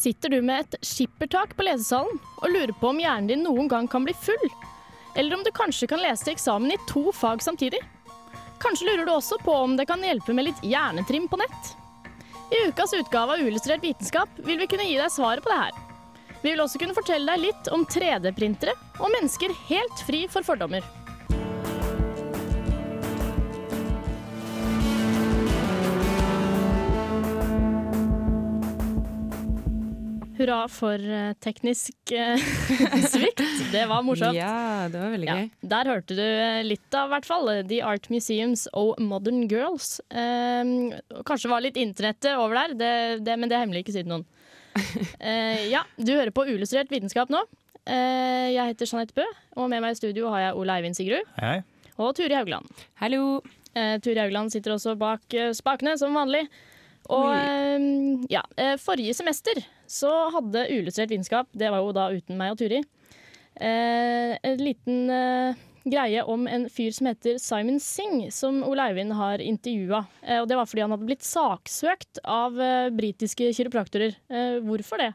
Sitter du med et skippertak på lesesalen og lurer på om hjernen din noen gang kan bli full? Eller om du kanskje kan lese eksamen i to fag samtidig? Kanskje lurer du også på om det kan hjelpe med litt hjernetrim på nett? I ukas utgave av Uillustrert vitenskap vil vi kunne gi deg svaret på det her. Vi vil også kunne fortelle deg litt om 3D-printere og mennesker helt fri for fordommer. Hurra for eh, teknisk eh, svikt. Det var morsomt. Ja, det var veldig Ja, gøy. der hørte du eh, litt av, hvert fall. The Art Museums og Modern Girls. Eh, kanskje var litt internettet over der, det, det, men det er hemmelig, ikke siden noen. Eh, ja, du hører på Uillustrert vitenskap nå. Eh, jeg heter Jeanette Bø, og med meg i studio har jeg Ole Eivind Sigrud Hei. og Turi Haugland. Hallo. Eh, Turi Haugland sitter også bak eh, spakene, som vanlig. Og eh, ja, eh, forrige semester så hadde Uillustrert vitenskap, det var jo da uten meg og Turi, eh, en liten eh, greie om en fyr som heter Simon Singh, som Ole Eivind har intervjua. Og det var fordi han hadde blitt saksøkt av britiske kiropraktorer. Hvorfor det?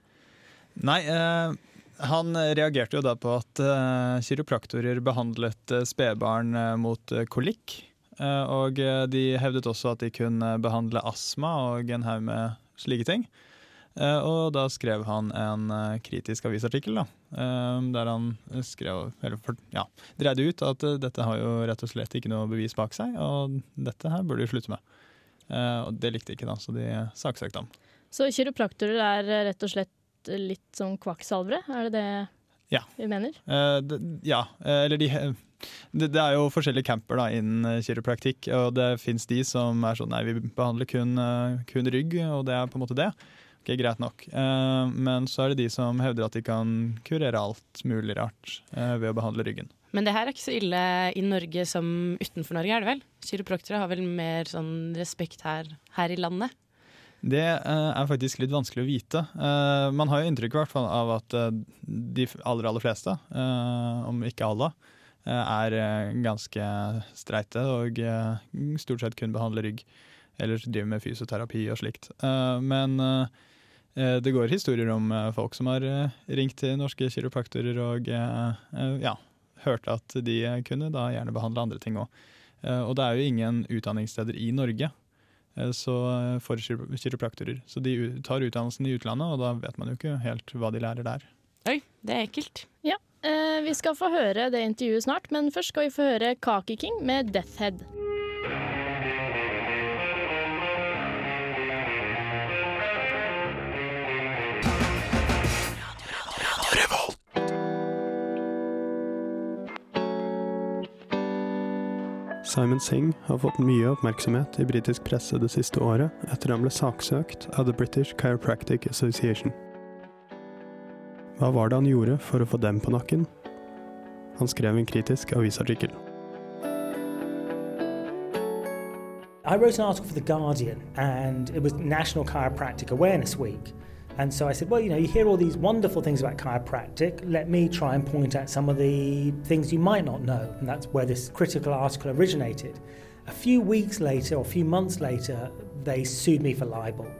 Nei, uh han reagerte jo da på at kiropraktorer behandlet eh, spedbarn mot kolikk. Eh, og eh, de hevdet også at de kunne behandle astma og en haug med slike ting. Eh, og da skrev han en eh, kritisk avisartikkel, da, eh, der han skrev, eller ja, dreide ut at eh, dette har jo rett og slett ikke noe bevis bak seg, og dette her burde de slutte med. Eh, og det likte ikke, da, så de saksøkte ham. Så kiropraktorer er eh, rett og slett litt som kvakksalvere, er det det Ja. vi mener? Eh, ja, eh, eller de det, det er jo forskjellige camper da, innen eh, kiropraktikk, og det fins de som er sånn nei, vi behandler kun, eh, kun rygg, og det er på en måte det. Ok, Greit nok. Eh, men så er det de som hevder at de kan kurere alt mulig rart ved å behandle ryggen. Men det her er ikke så ille i Norge som utenfor Norge, er det vel? Kiropraktere har vel mer sånn respekt her, her i landet? Det er faktisk litt vanskelig å vite. Man har jo inntrykk i av at de aller, aller fleste, om ikke alle, er eh, ganske streite og eh, stort sett kun behandler rygg. Eller driver med fysioterapi og slikt. Eh, men eh, eh, det går historier om eh, folk som har eh, ringt til norske kiropraktorer og eh, eh, ja, hørt at de eh, kunne da gjerne behandle andre ting òg. og det er jo ingen utdanningssteder i Norge eh, eh, for kiropraktorer. Så de tar utdannelsen i utlandet, og da vet man jo ikke helt hva de lærer der. Oi, det er ekkelt. Ja, eh, vi skal få høre det intervjuet snart, men først skal vi få høre Kaki King med Death Head. Simon Singh har fått mye oppmerksomhet i britisk presse det siste året etter han ble saksøkt av The British Chiropractic Association. Hva var det han gjorde for å få dem på nakken? Han skrev en kritisk avisartikkel. I wrote an article for The Guardian, and it was National Chiropractic Awareness Week. And so I said, well, you know, you hear all these wonderful things about chiropractic. Let me try and point out some of the things you might not know. And that's where this critical article originated. A few weeks later, or a few months later, they sued me for libel.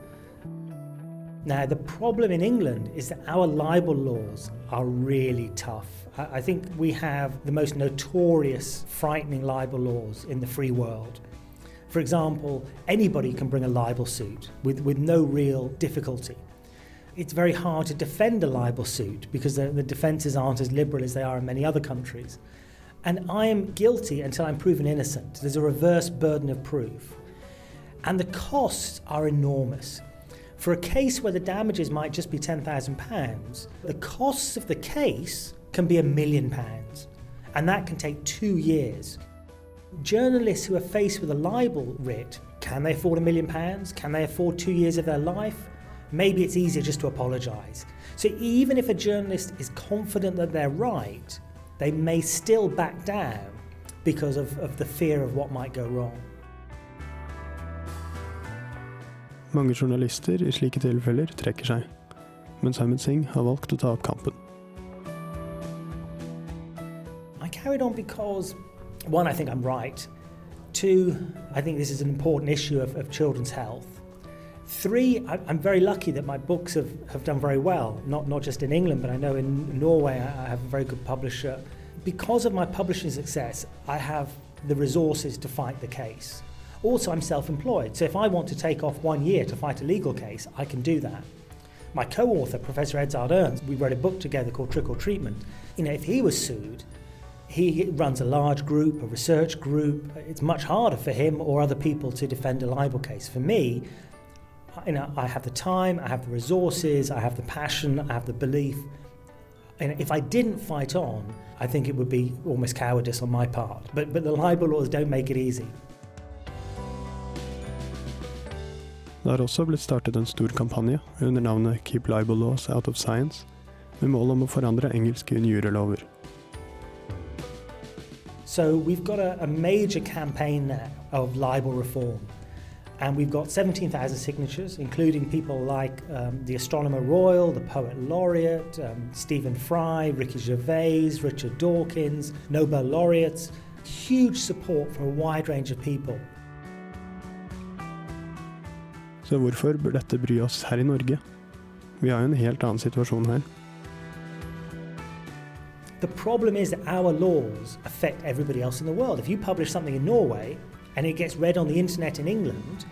Now, the problem in England is that our libel laws are really tough. I think we have the most notorious, frightening libel laws in the free world. For example, anybody can bring a libel suit with, with no real difficulty. It's very hard to defend a libel suit because the, the defences aren't as liberal as they are in many other countries. And I am guilty until I'm proven innocent. There's a reverse burden of proof. And the costs are enormous. For a case where the damages might just be £10,000, the costs of the case can be a million pounds. And that can take two years. Journalists who are faced with a libel writ, can they afford a million pounds? Can they afford two years of their life? maybe it's easier just to apologise. So even if a journalist is confident that they're right, they may still back down because of, of the fear of what might go wrong. Mange journalister i slike tilfeller trekker seg, Singh har valgt å ta opp kampen. Carried on because, one, I think I'm right. Two, I think this is an important issue of, of children's health. Three, I'm very lucky that my books have, have done very well, not, not just in England, but I know in Norway I, I have a very good publisher. Because of my publishing success, I have the resources to fight the case. Also, I'm self employed, so if I want to take off one year to fight a legal case, I can do that. My co author, Professor Edzard Ernst, we wrote a book together called Trickle Treatment. You know, if he was sued, he runs a large group, a research group. It's much harder for him or other people to defend a libel case. For me, you know, I have the time, I have the resources, I have the passion, I have the belief. And if I didn't fight on, I think it would be almost cowardice on my part. But, but the libel laws don't make it easy. Det har også blitt startet en stor kampanje under navnet Keep Libel Laws Out of Science, med mål om å forandre engelske injurielover. So we've got a, a major campaign now of libel reform. And we've got 17,000 signatures, including people like um, the Astronomer Royal, the Poet Laureate, um, Stephen Fry, Ricky Gervais, Richard Dawkins, Nobel laureates. Huge support from a wide range of people. Så hvorfor bør dette bry oss her i Norge? Vi har jo en helt annen situasjon her. The problem is that our laws affect everybody else in the world. If you publish something in Norway and it gets read on the internet in England,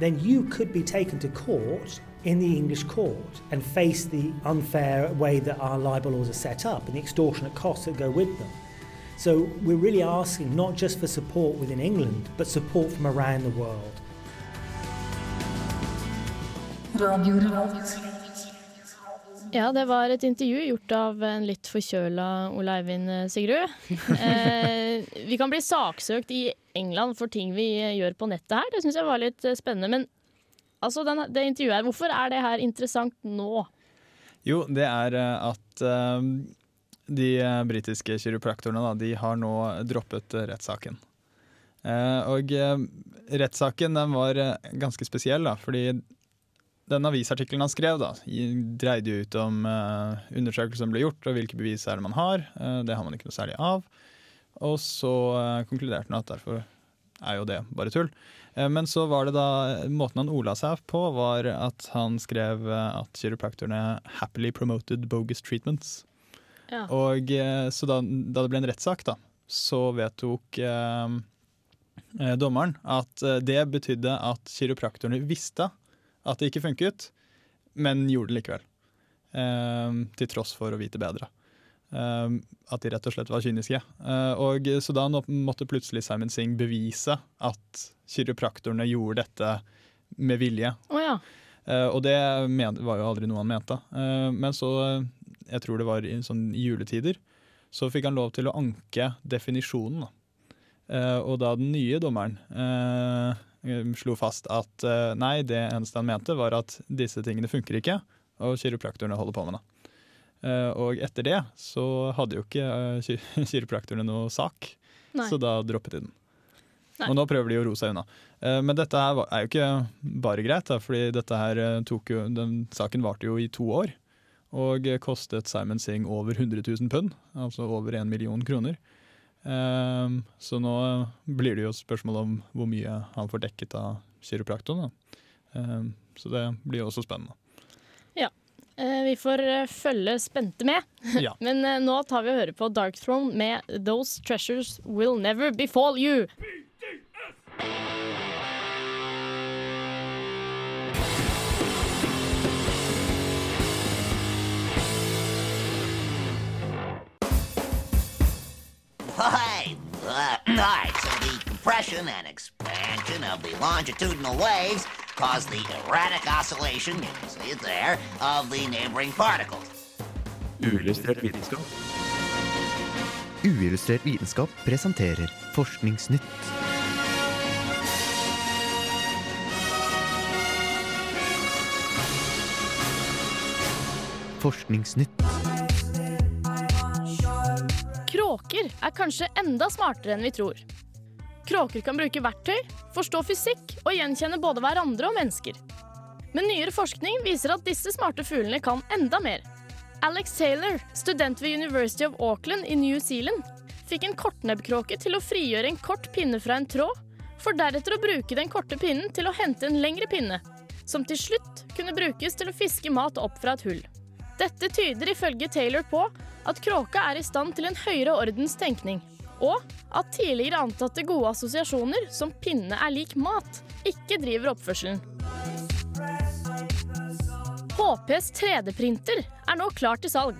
then you could be taken to court in the English court and face the unfair way that our libel laws are set up and the extortionate costs that go with them. So we're really asking not just for support within England, but support from around the world. Ja, det var et intervju gjort av en litt forkjøla Ole Eivind eh, Sigrud. Eh, vi kan bli saksøkt i England for ting vi gjør på nettet her. Det syns jeg var litt eh, spennende. Men altså, den, det intervjuet her, hvorfor er det her interessant nå? Jo, det er eh, at eh, de eh, britiske kiropraktorene da, de har nå droppet eh, rettssaken. Eh, og eh, rettssaken den var eh, ganske spesiell, da, fordi den avisartikkelen han skrev, da, dreide jo ut om uh, undersøkelser som ble gjort, og hvilke bevis er det man har. Uh, det har man ikke noe særlig av. Og så uh, konkluderte han at derfor er jo det bare tull. Men så var det da Måten han ola seg på, var at han skrev at kiropraktorene 'happily promoted bogus treatments'. Ja. Og Så da, da det ble en rettssak, da, så vedtok dommeren at det betydde at kiropraktorene visste at det ikke funket, men gjorde det likevel. Eh, til tross for å vite bedre. Eh, at de rett og slett var kyniske. Eh, og Så da måtte plutselig Simon Singh bevise at kiropraktorene gjorde dette med vilje. Oh, ja. Eh, og det var jo aldri noe han mente. Eh, men så, jeg tror det var i sånn juletider, så fikk han lov til å anke definisjonen. Da. Eh, og da den nye dommeren eh, slo fast at eh, nei, det eneste han mente var at disse tingene funker ikke, og kiropraktorene holder på med det. Eh, og etter det så hadde jo ikke eh, kiropraktorene noe sak, Nei. så da droppet de den. Nei. Og nå prøver de å roe seg unna. Eh, Men dette her er jo ikke bare greit, fordi dette her eh, tok jo, den saken varte jo i to år. Og eh, kostet Simon Singh over 100 000 pund, altså over en million kroner. Eh, Så nå blir det jo et spørsmål om hvor mye han får dekket av kiropraktoren. Eh, Så det blir jo også spennende. Ja. vi får eh, følge spente med. Ja. Men eh, nå tar vi og hører på Dark Throne med 'Those Treasures Will Never Befall You'. Hi. Uh, right, so the compression and expansion of the longitudinal waves cause the erratic oscillation, you can see it there, of the neighboring particles. Uillustrert vitenskap. Uillustrert vitenskap presenterer Forskningsnytt. Forskningsnytt. Kråker er kanskje enda smartere enn vi tror. Kråker kan bruke verktøy, forstå fysikk og gjenkjenne både hverandre og mennesker. Men nyere forskning viser at disse smarte fuglene kan enda mer. Alex Taylor, student ved University of Auckland i New Zealand, fikk en kortnebbkråke til å frigjøre en kort pinne fra en tråd, for deretter å bruke den korte pinnen til å hente en lengre pinne, som til slutt kunne brukes til å fiske mat opp fra et hull. Dette tyder ifølge Taylor på at kråka er i stand til en høyere ordens tenkning, og at tidligere antatte gode assosiasjoner, som pinne er lik mat, ikke driver oppførselen. HPs 3D-printer er nå klar til salg.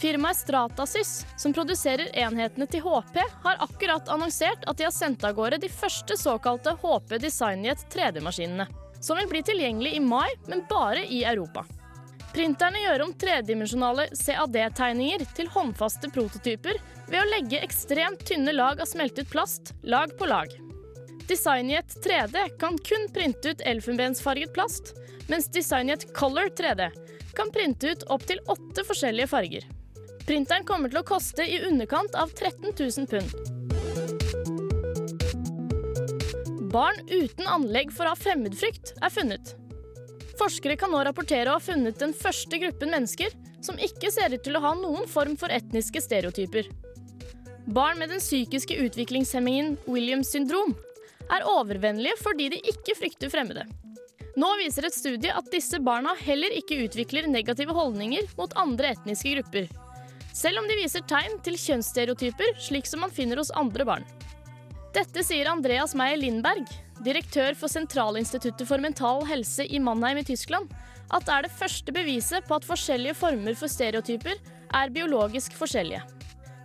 Firmaet Stratasys, som produserer enhetene til HP, har akkurat annonsert at de har sendt av gårde de første såkalte HP Designjet 3D-maskinene, som vil bli tilgjengelig i mai, men bare i Europa. Printerne gjør om tredimensjonale CAD-tegninger til håndfaste prototyper ved å legge ekstremt tynne lag av smeltet plast, lag på lag. Designjet 3D kan kun printe ut elfenbensfarget plast, mens Designjet Color 3D kan printe ut opptil åtte forskjellige farger. Printeren kommer til å koste i underkant av 13 000 pund. Barn uten anlegg for å ha fremmedfrykt er funnet. Forskere kan nå rapportere å ha funnet den første gruppen mennesker som ikke ser ut til å ha noen form for etniske stereotyper. Barn med den psykiske utviklingshemmingen Williams syndrom er overvennlige fordi de ikke frykter fremmede. Nå viser et studie at disse barna heller ikke utvikler negative holdninger mot andre etniske grupper, selv om de viser tegn til kjønnsstereotyper slik som man finner hos andre barn. Dette sier Andreas Meyer Lindberg, direktør for Sentralinstituttet for mental helse i Mannheim i Tyskland, at det er det første beviset på at forskjellige former for stereotyper er biologisk forskjellige.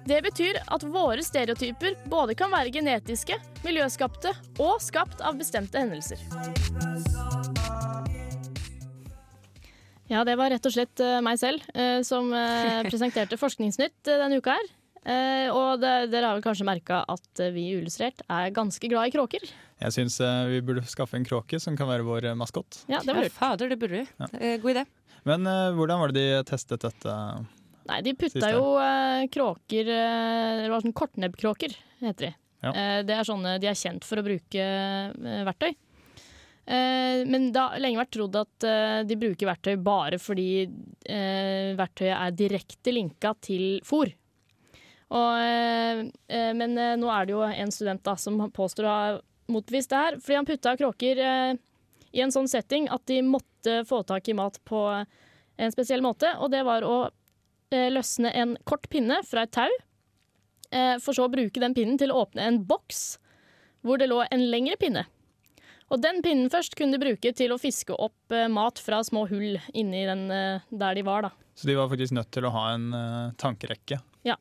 Det betyr at våre stereotyper både kan være genetiske, miljøskapte og skapt av bestemte hendelser. Ja, det var rett og slett eh, meg selv eh, som eh, presenterte Forskningsnytt denne uka her. Eh, og det, dere har vel kanskje merka at eh, vi i Uillustrert er ganske glad i kråker. Jeg syns vi burde skaffe en kråke som kan være vår maskott maskot. Ja, det var lurt. Fader, det burde vi. Eh, God idé. Men eh, hvordan var det de testet dette? Nei, de putta Siste. jo eh, kråker eh, Det var sånn kortnebbkråker, heter de. Ja. Eh, det er sånne de er kjent for å bruke eh, verktøy. Eh, men det har lenge vært trodd at eh, de bruker verktøy bare fordi eh, verktøyet er direkte linka til fôr. Og, eh, eh, men eh, nå er det jo en student da, som påstår å ha motbevist det her, fordi han putta kråker i en sånn setting at de måtte få tak i mat på en spesiell måte, og det var å løsne en kort pinne fra et tau, eh, for så å bruke den pinnen til å åpne en boks hvor det lå en lengre pinne. Og den pinnen først kunne de bruke til å fiske opp mat fra små hull inni den der de var, da. Så de var faktisk nødt til å ha en tankerekke. Ja.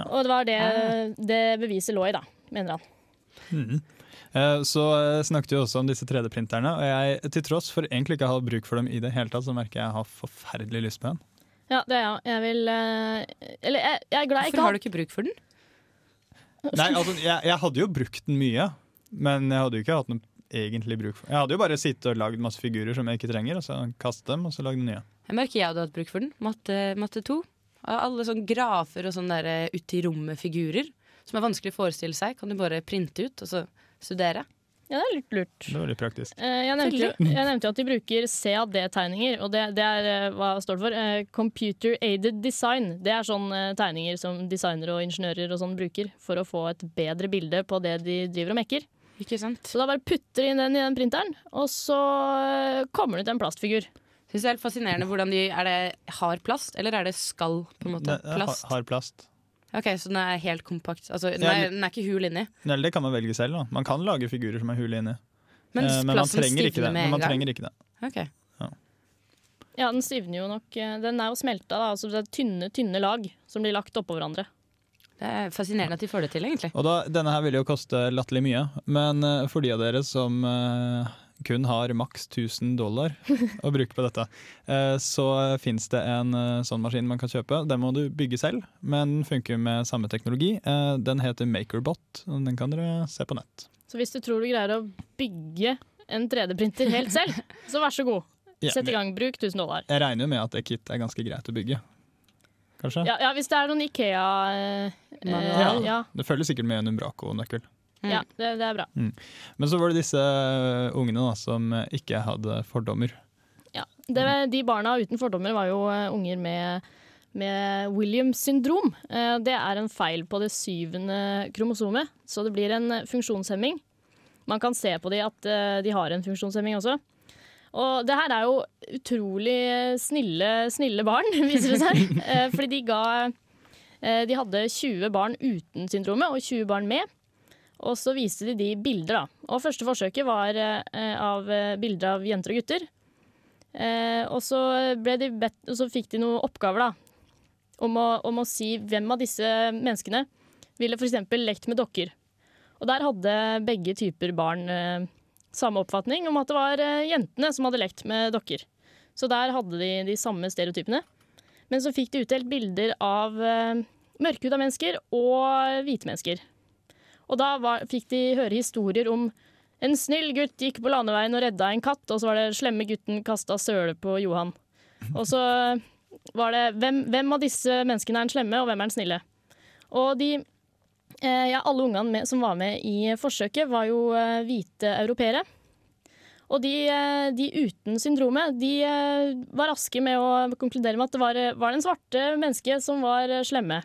Ja. Og det var det, det beviset lå i, da, mener han. Mhm. Eh, Så eh, snakket vi også om disse 3D-printerne, og jeg, til tross for egentlig ikke å ha bruk for dem i det hele tatt, så merker jeg at jeg har forferdelig lyst på en. Ja, det er jeg. Jeg vil eh, Eller jeg, jeg er glad jeg Hvorfor ikke har du ikke bruk for den? Nei, altså, jeg, jeg hadde jo brukt den mye, men jeg hadde jo ikke hatt noe egentlig bruk for den. Jeg hadde jo bare sittet og lagd masse figurer som jeg ikke trenger, og så kastet dem, og så lagd nye. Jeg merker jeg hadde hatt bruk for den. Matte, matte 2. Alle sånne grafer og sånne der eh, ute i rommet-figurer som er vanskelig å forestille seg, kan du bare printe ut og så studere. Ja, det er litt lurt. Det var litt praktisk. Eh, Jeg nevnte, jo, jeg nevnte jo at de bruker CAD-tegninger, og det, det er eh, hva står det for? Computer Aided Design. Det er sånne tegninger som designere og ingeniører og sånn bruker for å få et bedre bilde på det de driver og mekker. Ikke sant? Så da bare putter de inn den i den printeren, og så kommer det ut en plastfigur. Synes det er helt fascinerende hvordan de Er det hard plast, eller er det skall, på en måte? Plast. ha- hard plast. Ok, Så den er helt kompakt. Altså, den, er, den er ikke hul inni. Eller det kan man velge selv. da. Man kan lage figurer som er hul inni. Men Eh, men man plasten trenger ikke det. Men man trenger ikke det. Ok. Ja, den stivner jo nok. eh, Den er jo smelta, da. Altså det er tynne, tynne lag som blir lagt oppå hverandre. Det er fascinerende at de får det til, egentlig. Og da, Denne her vil jo koste latterlig mye, men eh, for de av dere som eh, kun har maks 1000 dollar å bruke på dette, eh, så fins det en eh, sånn maskin man kan kjøpe. Den må du bygge selv, men funker med samme teknologi. Eh, Den heter Makerbot, og den kan dere se på nett. Så hvis du tror du greier å bygge en 3D-printer helt selv, så vær så god. Sett i gang, bruk 1000 dollar. Jeg regner jo med at Ekit kit er ganske greit å bygge. Kanskje? Ja, ja, hvis det er noen Ikea eh, Ja. ja. Det følger sikkert med en Umbraco-nøkkel. Ja det, det er bra. Mm. Men så var det disse øh, ungene da, som øh, ikke hadde fordommer. Ja. Det, de barna uten fordommer var jo eh, unger med, med Williams syndrom. Eh, det er en feil på det syvende kromosomet, så det blir en eh, funksjonshemming. Man kan se på de at eh, de har en funksjonshemming også. Og det her er jo utrolig snille, snille barn, viser det seg. Eh, fordi de ga eh, De hadde 20 barn uten syndromet og 20 barn med. Og så viste de de bilder, da. Og første forsøket var eh, av eh, bilder av jenter og gutter. Eh, og, så de bedt, og så fikk de noen oppgaver da, om å, om å si hvem av disse menneskene ville f.eks. lekt med dokker. Og der hadde begge typer barn eh, samme oppfatning om at det var eh, jentene som hadde lekt med dokker. Så der hadde de de samme stereotypene. Men så fikk de utdelt bilder av eh, mørkhuda mennesker og hvite mennesker. Og da var, fikk de høre historier om en snill gutt gikk på landeveien og redda en katt, og så var det slemme gutten kasta søle på Johan. Og så var det hvem, hvem av disse menneskene er den slemme, og hvem er den snille? Og de eh, ja, alle ungene med, som var med i forsøket, var jo eh, hvite europeere. Og de, eh, de uten syndromet de var raske med å konkludere med at det var, var den svarte mennesket som var slemme.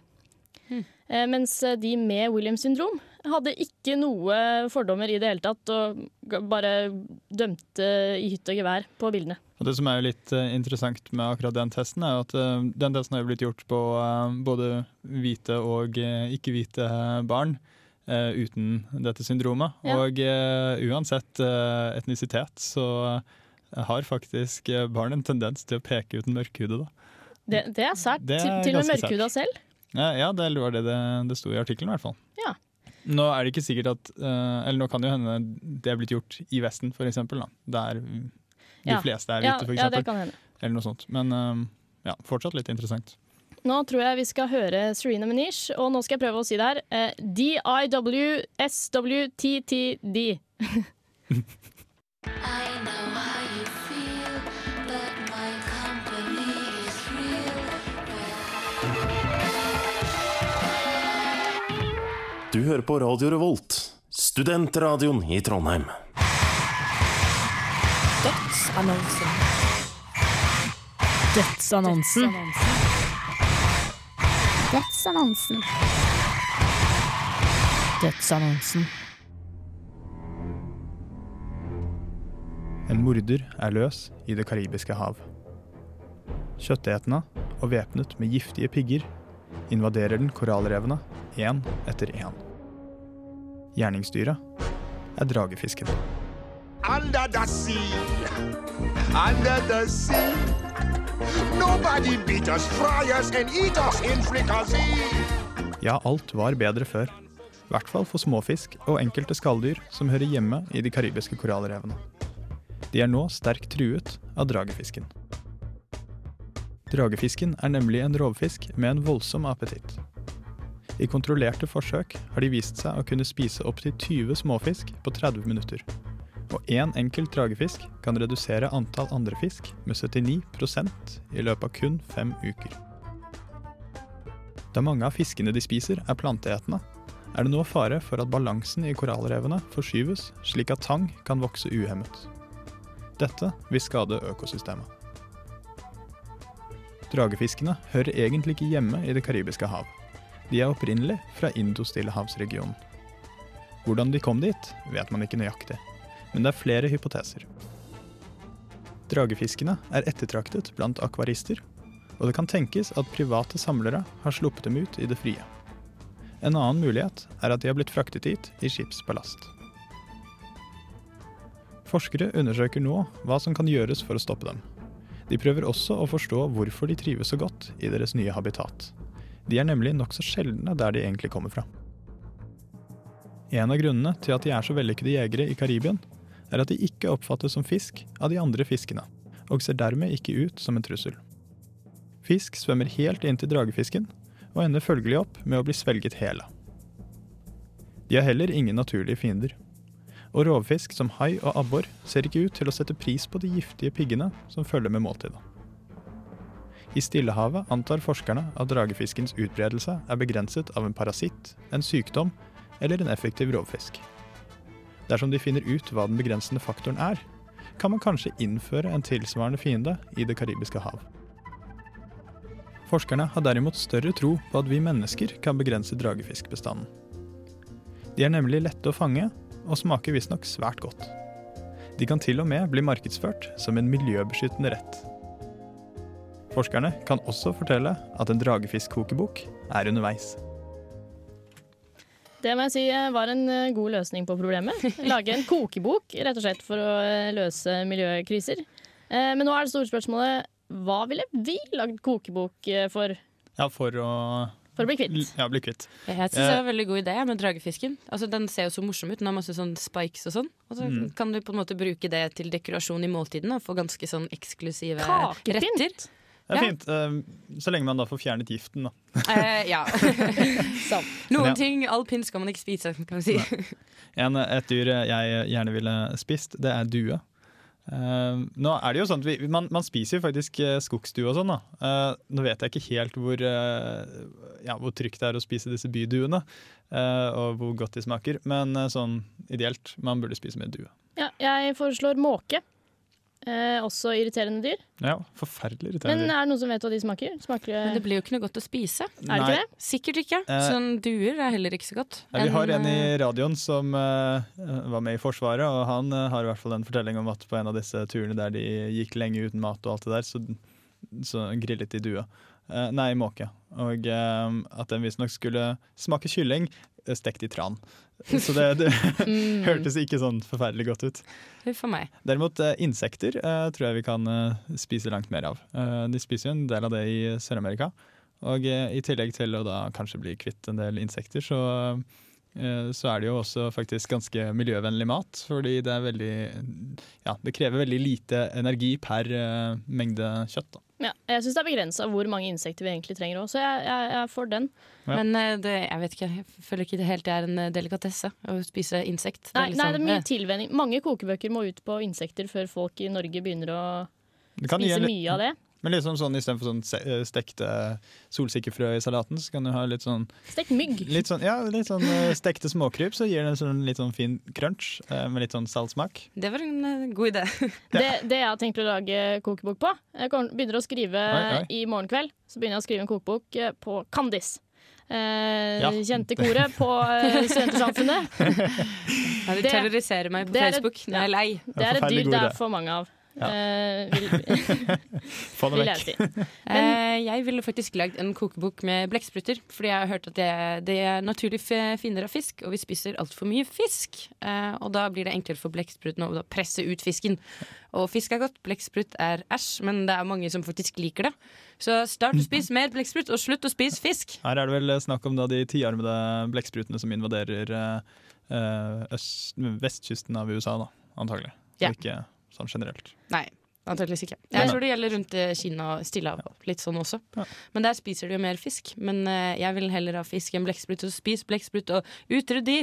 Eh, mens de med Williams syndrom hadde ikke noe fordommer i det hele tatt, og bare dømte i hytt og gevær på bildene. Og Det som er jo litt eh, interessant med akkurat den testen, er at eh, den testen har blitt gjort på eh, både hvite og eh, ikke-hvite barn uten dette syndromet. Ja. Og uansett etnisitet så har faktisk barn en tendens til å peke ut den mørkhude. Da. Det, det er sært. Det er til og med mørkhuda selv. Ja, ja, det var det det, det sto i artikkelen, i hvert fall. Ja. Nå er det ikke sikkert at eh, Eller nå kan det jo hende det er blitt gjort i Vesten, for eksempel. Da, der de Ja. fleste er Ja, hvite, for ja, det kan hende. eller noe sånt. Men eh, ja, fortsatt litt interessant. Nå tror jeg vi skal høre Serena Manish, og nå skal jeg prøve å si det her. Eh, D-I-W-S-W-T-T-D. Du hører på Radio Revolt, studentradioen i Trondheim. Dødsannonsen. Dødsannonsen. Dødsannonsen. Dødsannonsen. En morder er løs i Det karibiske hav. Kjøttetende og væpnet med giftige pigger invaderer den korallrevene én etter én. Gjerningsdyret er dragefisken. Under the sea, under the sea. Nobody beat us, fry us, and eat us in fricassee. Ja, alt var bedre før. I hvert fall for småfisk og enkelte skalldyr som hører hjemme i de karibiske korallrevene. De er nå sterkt truet av dragefisken. Dragefisken er nemlig en rovfisk med en voldsom appetitt. I kontrollerte forsøk har de vist seg å kunne spise opptil 20 småfisk på 30 minutter. Og én enkelt dragefisk kan redusere antall andre fisk med 79% i løpet av kun fem uker. Da mange av fiskene de spiser er planteetende, er det nå fare for at balansen i korallrevene forskyves slik at tang kan vokse uhemmet. Dette vil skade økosystemet. Dragefiskene hører egentlig ikke hjemme i Det karibiske hav. De er opprinnelig fra Indo-Stillehavsregionen. Hvordan de kom dit, vet man ikke nøyaktig, men det er flere hypoteser. Dragefiskene er ettertraktet blant akvarister, og det kan tenkes at private samlere har sluppet dem ut i det frie. En annen mulighet er at de har blitt fraktet hit i skipsballast. Forskere undersøker nå hva som kan gjøres for å stoppe dem. De prøver også å forstå hvorfor de trives så godt i deres nye habitat. De er nemlig nokså sjeldne der de egentlig kommer fra. En av grunnene til at de er så vellykkede jegere i Karibien, er at de ikke oppfattes som fisk av de andre fiskene, og ser dermed ikke ut som en trussel. Fisk svømmer helt inn til dragefisken, og ender følgelig opp med å bli svelget hele. De har heller ingen naturlige fiender. Og rovfisk som hai og abbor ser ikke ut til å sette pris på de giftige piggene som følger med måltidet. I Stillehavet antar forskerne at dragefiskens utbredelse er begrenset av en parasitt, en sykdom eller en effektiv rovfisk. Dersom de finner ut hva den begrensende faktoren er, kan man kanskje innføre en tilsvarende fiende i Det karibiske hav. Forskerne har derimot større tro på at vi mennesker kan begrense dragefiskbestanden. De er nemlig lette å fange, og smaker visstnok svært godt. De kan til og med bli markedsført som en miljøbeskyttende rett. Forskerne kan også fortelle at en dragefiskkokebok er underveis. Det må jeg si eh, var en eh, god løsning på problemet. Lage en kokebok rett og slett for å eh, løse miljøkriser. Eh, Men nå er det store spørsmålet hva ville vi lagd kokebok for? Ja, for å For å bli kvitt. Ja, bli kvitt. Jeg syns det var en veldig god idé med dragefisken. Altså, den ser jo så morsom ut. Den har masse sånn spikes og sånn. Og så Mm. kan du på en måte bruke det til dekorasjon i måltidene og få ganske sånn eksklusive Kakepint. retter. Det er Ja. fint, eh, så lenge man da får fjernet giften, da. Eh, ja. Men Noen ja. ting, alpint skal man ikke spise, kan vi si. En, et dyr jeg gjerne ville spist, det er due. Uh, nå er det jo sånn at vi, man, man spiser jo faktisk eh, skogsdue og sånn. da. uh, nå vet jeg ikke helt hvor, uh, ja, hvor trygt det er å spise disse byduene, eh, og hvor godt de smaker, men eh, sånn ideelt, man burde spise mer due. Ja, jeg foreslår måke. Eh, også irriterende dyr. Ja, forferdelig irriterende Men er det noen som vet hva de smaker? Smaker det Men det blir jo ikke noe godt å spise. Er det ikke det? Sikkert ikke. Eh, Sånn duer er heller ikke så godt. Ja, vi har en i eh, radioen som eh, var med i Forsvaret, og han eh, har i hvert fall en fortelling om at på en av disse turene der de gikk lenge uten mat og alt det der, så, så grillet de due. Eh, nei, måke. Og eh, at den visstnok skulle smake kylling stekt i tran. Så det, det Mm. hørtes ikke sånn forferdelig godt ut. Huff a meg. Derimot eh, insekter eh, tror jeg vi kan eh, spise langt mer av. Eh, de spiser jo en del av det i Sør-Amerika. Og eh, i tillegg til å da kanskje bli kvitt en del insekter, så, eh, så er det jo også faktisk ganske miljøvennlig mat. Fordi det er veldig Ja, det krever veldig lite energi per mengde kjøtt. Da. Ja, jeg syns det er begrensa hvor mange insekter vi egentlig trenger òg, så jeg, jeg, jeg får den. Ja. Men eh, det, jeg vet ikke, jeg føler ikke det helt det er en eh, delikatesse å spise insekt. Nei, nei, det er mye eh, tilvenning. Mange kokebøker må ut på insekter før folk i Norge begynner å Det spise mye av det. Men liksom sånn istedenfor sånn eh, stekte solsikkefrø i salaten, så kan du ha litt sånn Stekt mygg. Litt sånn, ja, litt sånn eh, stekte småkryp, så gir det en sånn, litt sånn fin crunch eh, med litt sånn saltsmak. Det var en eh, god idé. Det, det jeg har tenkt å lage kokebok på Jeg begynner å skrive Oi, oi. i morgen kveld. Så begynner jeg å skrive en kokebok eh, på Kandis. Eh, Ja. Kjente koret på eh, Studentersamfunnet. Ja, de terroriserer meg på det er et- Facebook når jeg er lei. Det er et dyr det er for mange av. Ja. Uh, vil, Få det vil vekk. jeg si. uh, jeg ville faktisk lagd en kokebok med blekkspruter. Fordi jeg har hørt at det, det er naturlig finner av fisk, og vi spiser altfor mye fisk. Uh, og da blir det enklere for blekksprutene å presse ut fisken. Og fisk er godt, blekksprut er æsj, men det er mange som faktisk liker det. Så start å spise mer blekksprut, og slutt å spise fisk. Her er det vel snakk om da de tiarmede blekksprutene som invaderer øst, vestkysten av USA, da, antagelig. Så Ja. ikke sånn generelt. Nei, antakeligvis ikke. Jeg tror det gjelder rundt eh, Kina og Stillehavet. Litt sånn også. Men der spiser de jo mer fisk. Men eh, jeg vil heller ha fisk enn blekksprut, så spis blekksprut og utrydd de.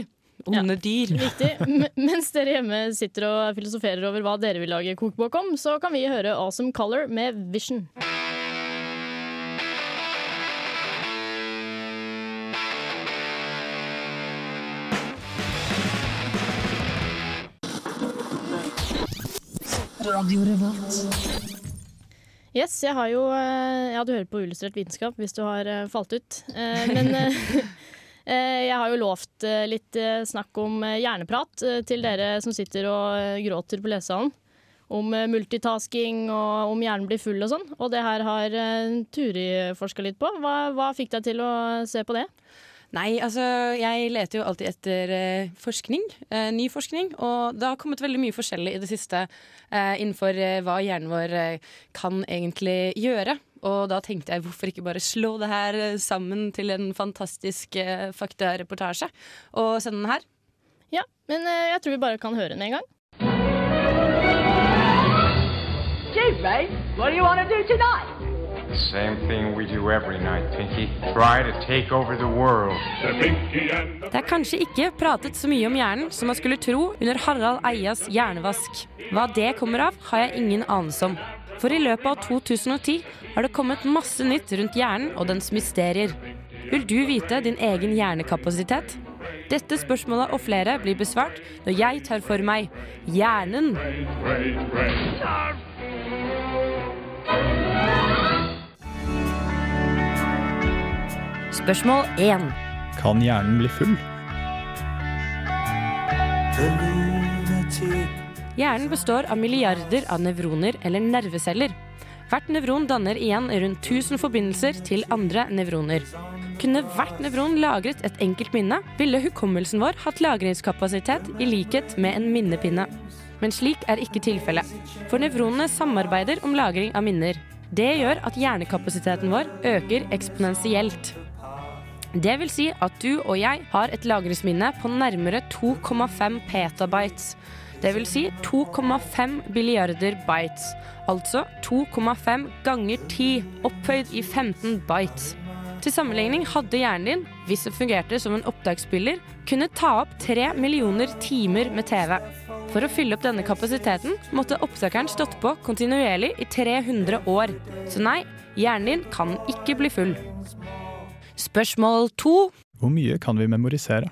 Onde dyr. Riktig. Mens dere hjemme sitter og filosoferer over hva dere vil lage kokebok om, så kan vi høre Awesome Color med Vision. Radio Revolt. Yes, jeg har jo eh, Ja, du hører på Illustrert vitenskap hvis du har eh, falt ut. Eh, Men jeg har jo lovt litt snakk om hjerneprat til dere som sitter og gråter på lesesalen. Om multitasking og om hjernen blir full og sånn. Og det her har Turi forska litt på. Hva, hva fikk deg til å se på det? Nei, altså jeg leter jo alltid etter eh, forskning, eh, ny forskning, og det har kommet veldig mye forskjellig i det siste eh, innenfor eh, hva hjernen vår eh, kan egentlig gjøre. Og da tenkte jeg hvorfor ikke bare slå det her eh, sammen til en fantastisk eh, faktareportasje og sende den her. Ja, men eh, jeg tror vi bare kan høre den en gang. Chief Ray, what do you want to do tonight? Same thing we do every night, Pinky. Try to take over the world. Det er kanskje ikke pratet så mye om hjernen som man skulle tro under Harald Eias hjernevask. Hva det kommer av, har jeg ingen anelse om. For i løpet av 2010 har det kommet masse nytt rundt hjernen og dens mysterier. Vil du vite din egen hjernekapasitet? Dette spørsmålet og flere blir besvart når jeg tar for meg hjernen. Spørsmål 1. Kan hjernen bli full? Hjernen består av milliarder av nevroner eller nerveceller. Hvert nevron danner igjen rundt 1000 forbindelser til andre nevroner. Kunne hvert nevron lagret et enkelt minne, ville hukommelsen vår hatt lagringskapasitet i likhet med en minnepinne. Men slik er ikke tilfellet. For nevronene samarbeider om lagring av minner. Det gjør at hjernekapasiteten vår øker eksponentielt. Det vil si at du og jeg har et lagringsminne på nærmere 2,5 petabytes. Det vil si 2,5 billiarder bytes. Altså 2,5 ganger 10 opphøyd i 15 bytes. Til sammenligning hadde hjernen din, hvis det fungerte som en opptaksspiller, kunne ta opp 3 millioner timer med TV. For å fylle opp denne kapasiteten måtte opptakeren stått på kontinuerlig i 300 år. Så nei, hjernen din kan ikke bli full. Spørsmål to. Hvor mye kan vi memorisere?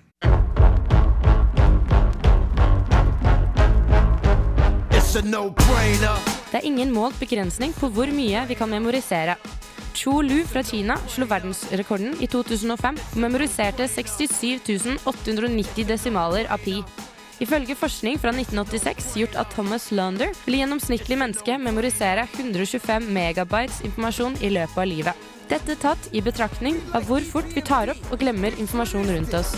Det er ingen målt begrensning på hvor mye vi kan memorisere. Chu Lu fra Kina slo verdensrekorden i 2005 og memoriserte 67 890 desimaler av pi. Ifølge forskning fra 1986 gjort av Thomas Launder vil gjennomsnittlig menneske memorisere 125 megabytes informasjon i løpet av livet. Dette tatt i betraktning av hvor fort vi tar opp og glemmer informasjon rundt oss.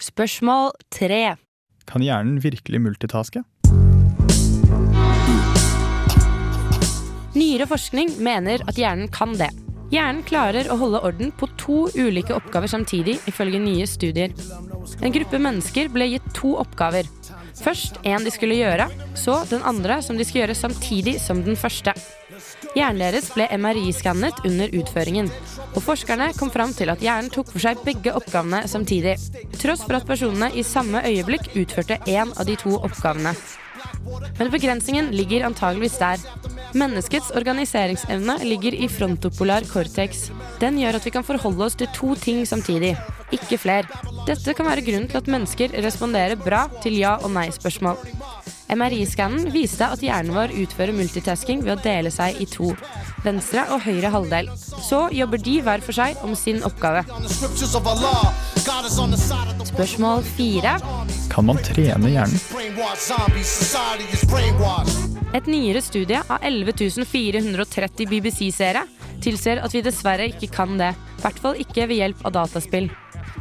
Spørsmål tre. Kan hjernen virkelig multitaske? Nyere forskning mener at hjernen kan det. Hjernen klarer å holde orden på to ulike oppgaver samtidig, ifølge nye studier. En gruppe mennesker ble gitt to oppgaver. Først en de skulle gjøre, så den andre som de skulle gjøre samtidig som den første. Hjernen deres ble MRI-skannet under utføringen, og forskerne kom fram til at hjernen tok for seg begge oppgavene samtidig, tross for at personene i samme øyeblikk utførte én av de to oppgavene. Men begrensningen ligger antageligvis der. Menneskets organiseringsevne ligger i frontopolar cortex. Den gjør at vi kan forholde oss til to ting samtidig, ikke fler. Dette kan være grunnen til at mennesker responderer bra til ja- og nei-spørsmål. MRI-skannen viste at hjernen vår utfører multitasking ved å dele seg i to. Venstre og høyre halvdel. Så jobber de hver for seg om sin oppgave. Spørsmål fire. Kan man trene hjernen? Et nyere studie av 11.430 BBC-seere tilsier at vi dessverre ikke kan det. I hvert fall ikke ved hjelp av dataspill.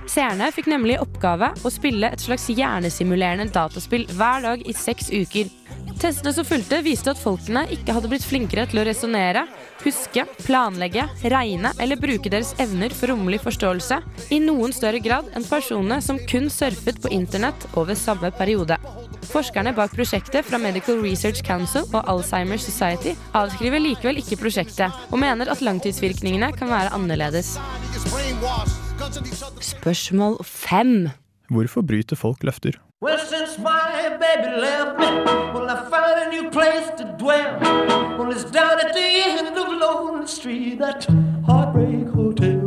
Seerne fikk nemlig oppgave å spille et slags hjernesimulerende dataspill hver dag i seks uker. Testene som fulgte, viste at folkene ikke hadde blitt flinkere til å resonnere, huske, planlegge, regne eller bruke deres evner for rommelig forståelse i noen større grad enn personene som kun surfet på internett over samme periode. Forskerne bak prosjektet fra Medical Research Council og Alzheimer Society avskriver likevel ikke prosjektet, og mener at langtidsvirkningene kan være annerledes. Spørsmål fem. Hvorfor bryter folk løfter? Well, since my baby left me, well, I found a new place to dwell. Well, it's down at the end of Lonely Street, that heartbreak hotel.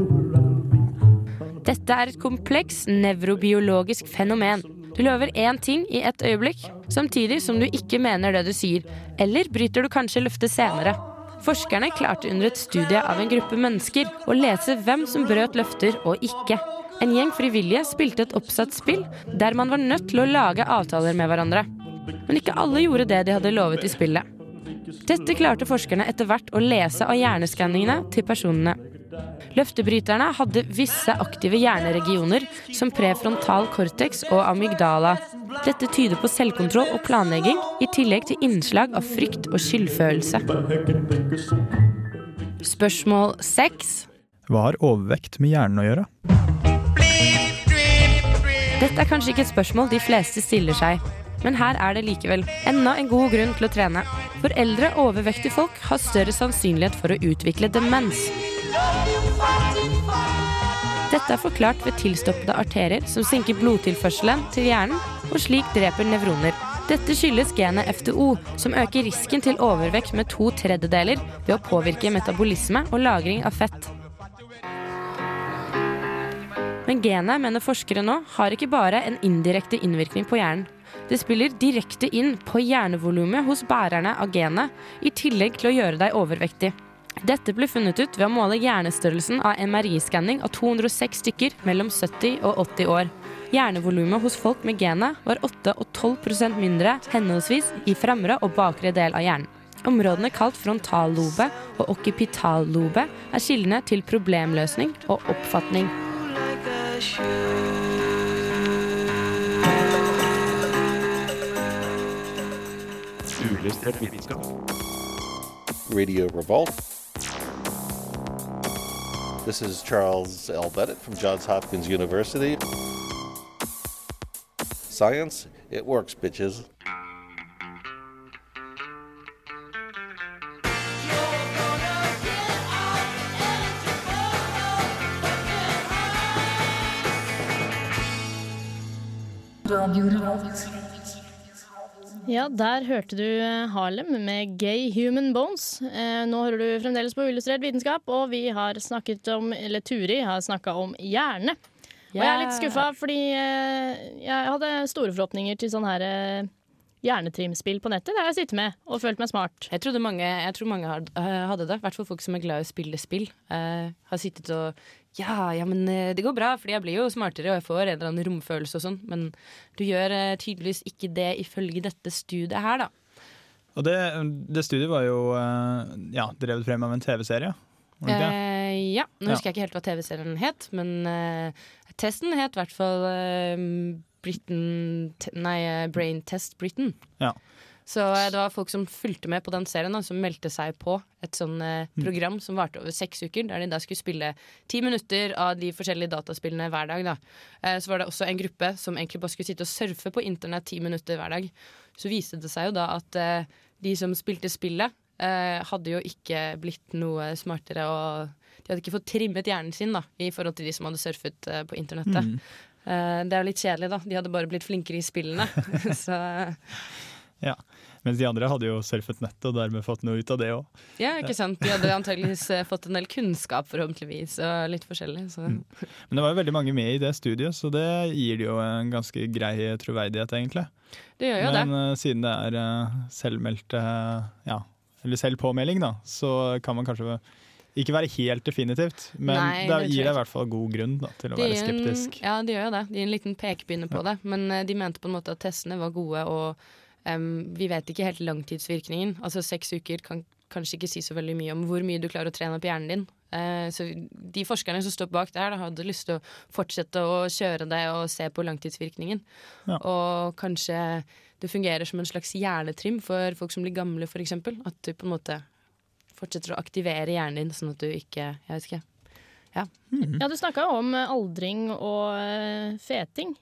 Dette er et kompleks nevrobiologisk fenomen. Du lover én ting i et øyeblikk, samtidig som du ikke mener det du sier. Eller bryter du kanskje løftet senere. Forskerne klarte under et studie av en gruppe mennesker å lese hvem som brøt løfter og ikke. En gjeng frivillige spilte et oppsatt spill der man var nødt til å lage avtaler med hverandre. Men ikke alle gjorde det de hadde lovet i spillet. Dette klarte forskerne etter hvert å lese av hjerneskanningene til personene. Løftebryterne hadde visse aktive hjerneregioner som prefrontal cortex og amygdala. Dette tyder på selvkontroll og planlegging, i tillegg til innslag av frykt og skyldfølelse. Spørsmål seks. Hva har overvekt med hjernen å gjøre? Dette er kanskje ikke et spørsmål de fleste stiller seg. men her er det likevel enda en god grunn til å trene. For eldre overvektige folk har større sannsynlighet for å utvikle demens. Dette er forklart ved tilstoppede arterer som sinker blodtilførselen til hjernen, og slik dreper nevroner. Dette skyldes genet FTO, som øker risken til overvekt med to tredjedeler ved å påvirke metabolisme og lagring av fett. Men genet, mener forskere nå, har ikke bare en indirekte innvirkning på hjernen. Det spiller direkte inn på hjernevolumet hos bærerne av genet, i tillegg til å gjøre deg overvektig. Dette ble funnet ut ved å måle hjernestørrelsen av MRI-skanning av 206 stykker mellom 70 og 80 år. Hjernevolumet hos folk med genet var 8 og 12% mindre henholdsvis i fremre og bakre del av hjernen. Områdene kalt frontallobe og okkipitallobe er kildene til problemløsning og oppfatning. Vitenskap. Radio Revolt. This is Charles L. Bennett from Johns Hopkins University. Science, it works, bitches. Ja, der hørte du Harlem med Gay Human Bones. Eh, nå hører du fremdeles på Illustrert vitenskap, og vi har snakket om, eller Turi har snakka om hjerne. Og jeg er litt skuffa, fordi eh, jeg hadde store forhåpninger til sånn her eh, hjernetrimspill på nettet. Der har jeg sittet med og følt meg smart. Jeg, trodde mange, jeg tror mange hadde det. I hvert fall folk som er glad i å spille spill. Uh, har sittet og ja, ja, men eh, det går bra, fordi jeg blir jo smartere og jeg får en eller annen romfølelse og sånn. Men du gjør eh, tydeligvis ikke det ifølge dette studiet her, da. Og det, det studiet var jo eh, ja, drevet frem av en TV-serie. Eh, ja, nå Ja. husker jeg ikke helt hva TV-serien het, men eh, testen het i hvert fall eh, Britain Nei, Brain Test Britain. Ja. Så det var folk som fulgte med på den serien, da, som meldte seg på et sånn eh, Mm. program som varte over seks uker, der de da skulle spille ti minutter av de forskjellige dataspillene hver dag. Da. Eh, så var det også en gruppe som egentlig bare skulle sitte og surfe på internett ti minutter hver dag. Så viste det seg jo da at eh, de som spilte spillet, eh, hadde jo ikke blitt noe smartere, og de hadde ikke fått trimmet hjernen sin da, i forhold til de som hadde surfet eh, på internettet. Mm. Eh, det er jo litt kjedelig, da. De hadde bare blitt flinkere i spillene. så Ja. Mens de andre hadde jo surfet nettet og dermed fått noe ut av det òg. ja, ikke sant. De hadde antageligvis eh, fått en del kunnskap, forhåpentligvis, og litt forskjellig. Så. Mm. Men det var jo veldig mange med i det studiet, så det gir det jo en ganske grei troverdighet, egentlig. Det gjør jo Men det. Men siden det er uh, selvmeldte ja, eller selvpåmelding, da, så kan man kanskje ikke være helt definitivt. Men Nei, det det gir deg i hvert fall god grunn da, til å De være skeptisk. en-. Ja, det gjør jo det. De gir en liten pekepinne på det. Men eh, de mente på en måte at testene var gode, og em, vi vet ikke helt langtidsvirkningen. Altså seks uker kan kanskje ikke si så veldig mye om hvor mye du klarer å trene opp hjernen din. Uh, så de forskerne som står bak det her, da, hadde lyst til å fortsette å kjøre det og se på langtidsvirkningen. Ja. Og kanskje det fungerer som en slags hjernetrim for folk som blir gamle, f.eks. At du på en måte fortsetter å aktivere hjernen din, sånn at du ikke Jeg vet ikke. Ja. Ja, du snakka om eh, aldring og eh, feting.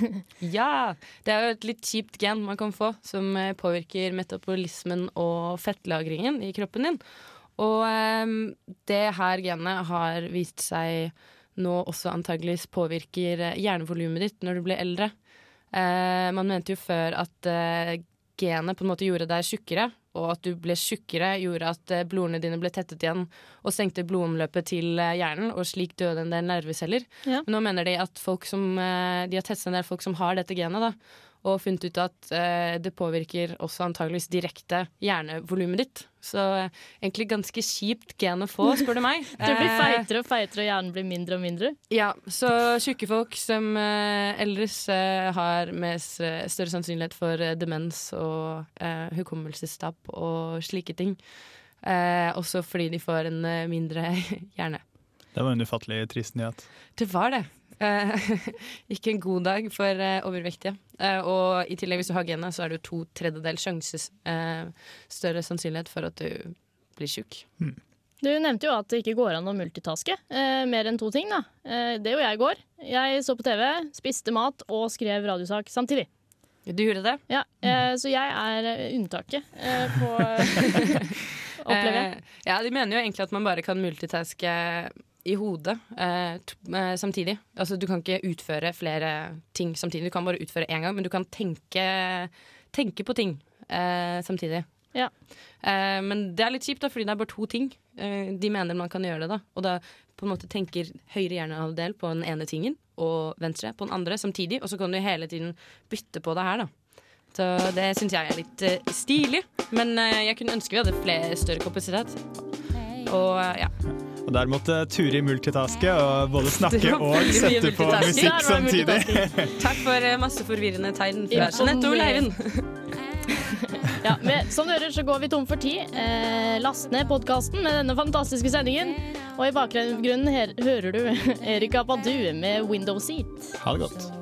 Ja! Det er jo et litt kjipt gen man kan få, som eh, påvirker metabolismen og fettlagringen i kroppen din. Og um, det her genet har vist seg nå også antageligvis påvirker hjernevolumet ditt når du blir eldre. Uh, man mente jo før at uh, genet på en måte gjorde deg tjukkere, og at du ble tjukkere gjorde at eh, blodene dine ble tettet igjen og senkte blodomløpet til eh, hjernen, og slik døde en del nerveceller. Ja. Men nå mener de at folk som, eh, de har testet en del folk som har dette genet, da, og funnet ut at eh, det påvirker også antageligvis direkte hjernevolumet ditt. Så eh, egentlig ganske kjipt gen å få, spør du meg. Du blir Eh, feitere og feitere, og hjernen blir mindre og mindre. ja, så tjukke folk som eh, ellers eh, har mest, eh, større sannsynlighet for eh, demens og eh, hukommelsestap og slike ting. Eh, også fordi de får en eh, mindre hjerne. Det var en ufattelig trist nyhet. Det var det. Eh, ikke en god dag for eh, overvektige. Eh, og i tillegg, hvis du har genet, så er det jo to tredjedels sjanse eh, større sannsynlighet for at du blir tjukk. Du nevnte jo at det ikke går an å multitaske. Eh, mer enn to ting, da. Eh, det gjorde jeg i går. Jeg så på TV, spiste mat og skrev radiosak samtidig. Du gjorde det? Ja, eh, så jeg er unntaket eh, på Opplever jeg. Ja, de mener jo egentlig at man bare kan multitaske i hodet eh, t eh, samtidig. Altså Du kan ikke utføre flere ting samtidig. Du kan bare utføre én gang, men du kan tenke, tenke på ting eh, samtidig. Ja. Eh, men det er litt kjipt, da, fordi det er bare to ting. Eh, de mener man kan gjøre det, da. Og da på en måte tenker høyre hjernehalvdel på den ene tingen, og venstre på den andre samtidig. Og så kan du hele tiden bytte på det her, da. Så det syns jeg er litt eh, stilig. Men eh, jeg kunne ønske vi hadde flere større kapasitet. Og eh, ja. Og der måtte Turi multitaske og både snakke og sette på musikk samtidig. Takk for eh, masse forvirrende tegn fra Jeanette og Leivind. Ja, med, som du hører, så går vi tom for tid. Eh, last ned podkasten med denne fantastiske sendingen. Og i bakgrunnen her, hører du Erika Badu med 'Window Seat'. Ha det godt.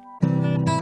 Thank you.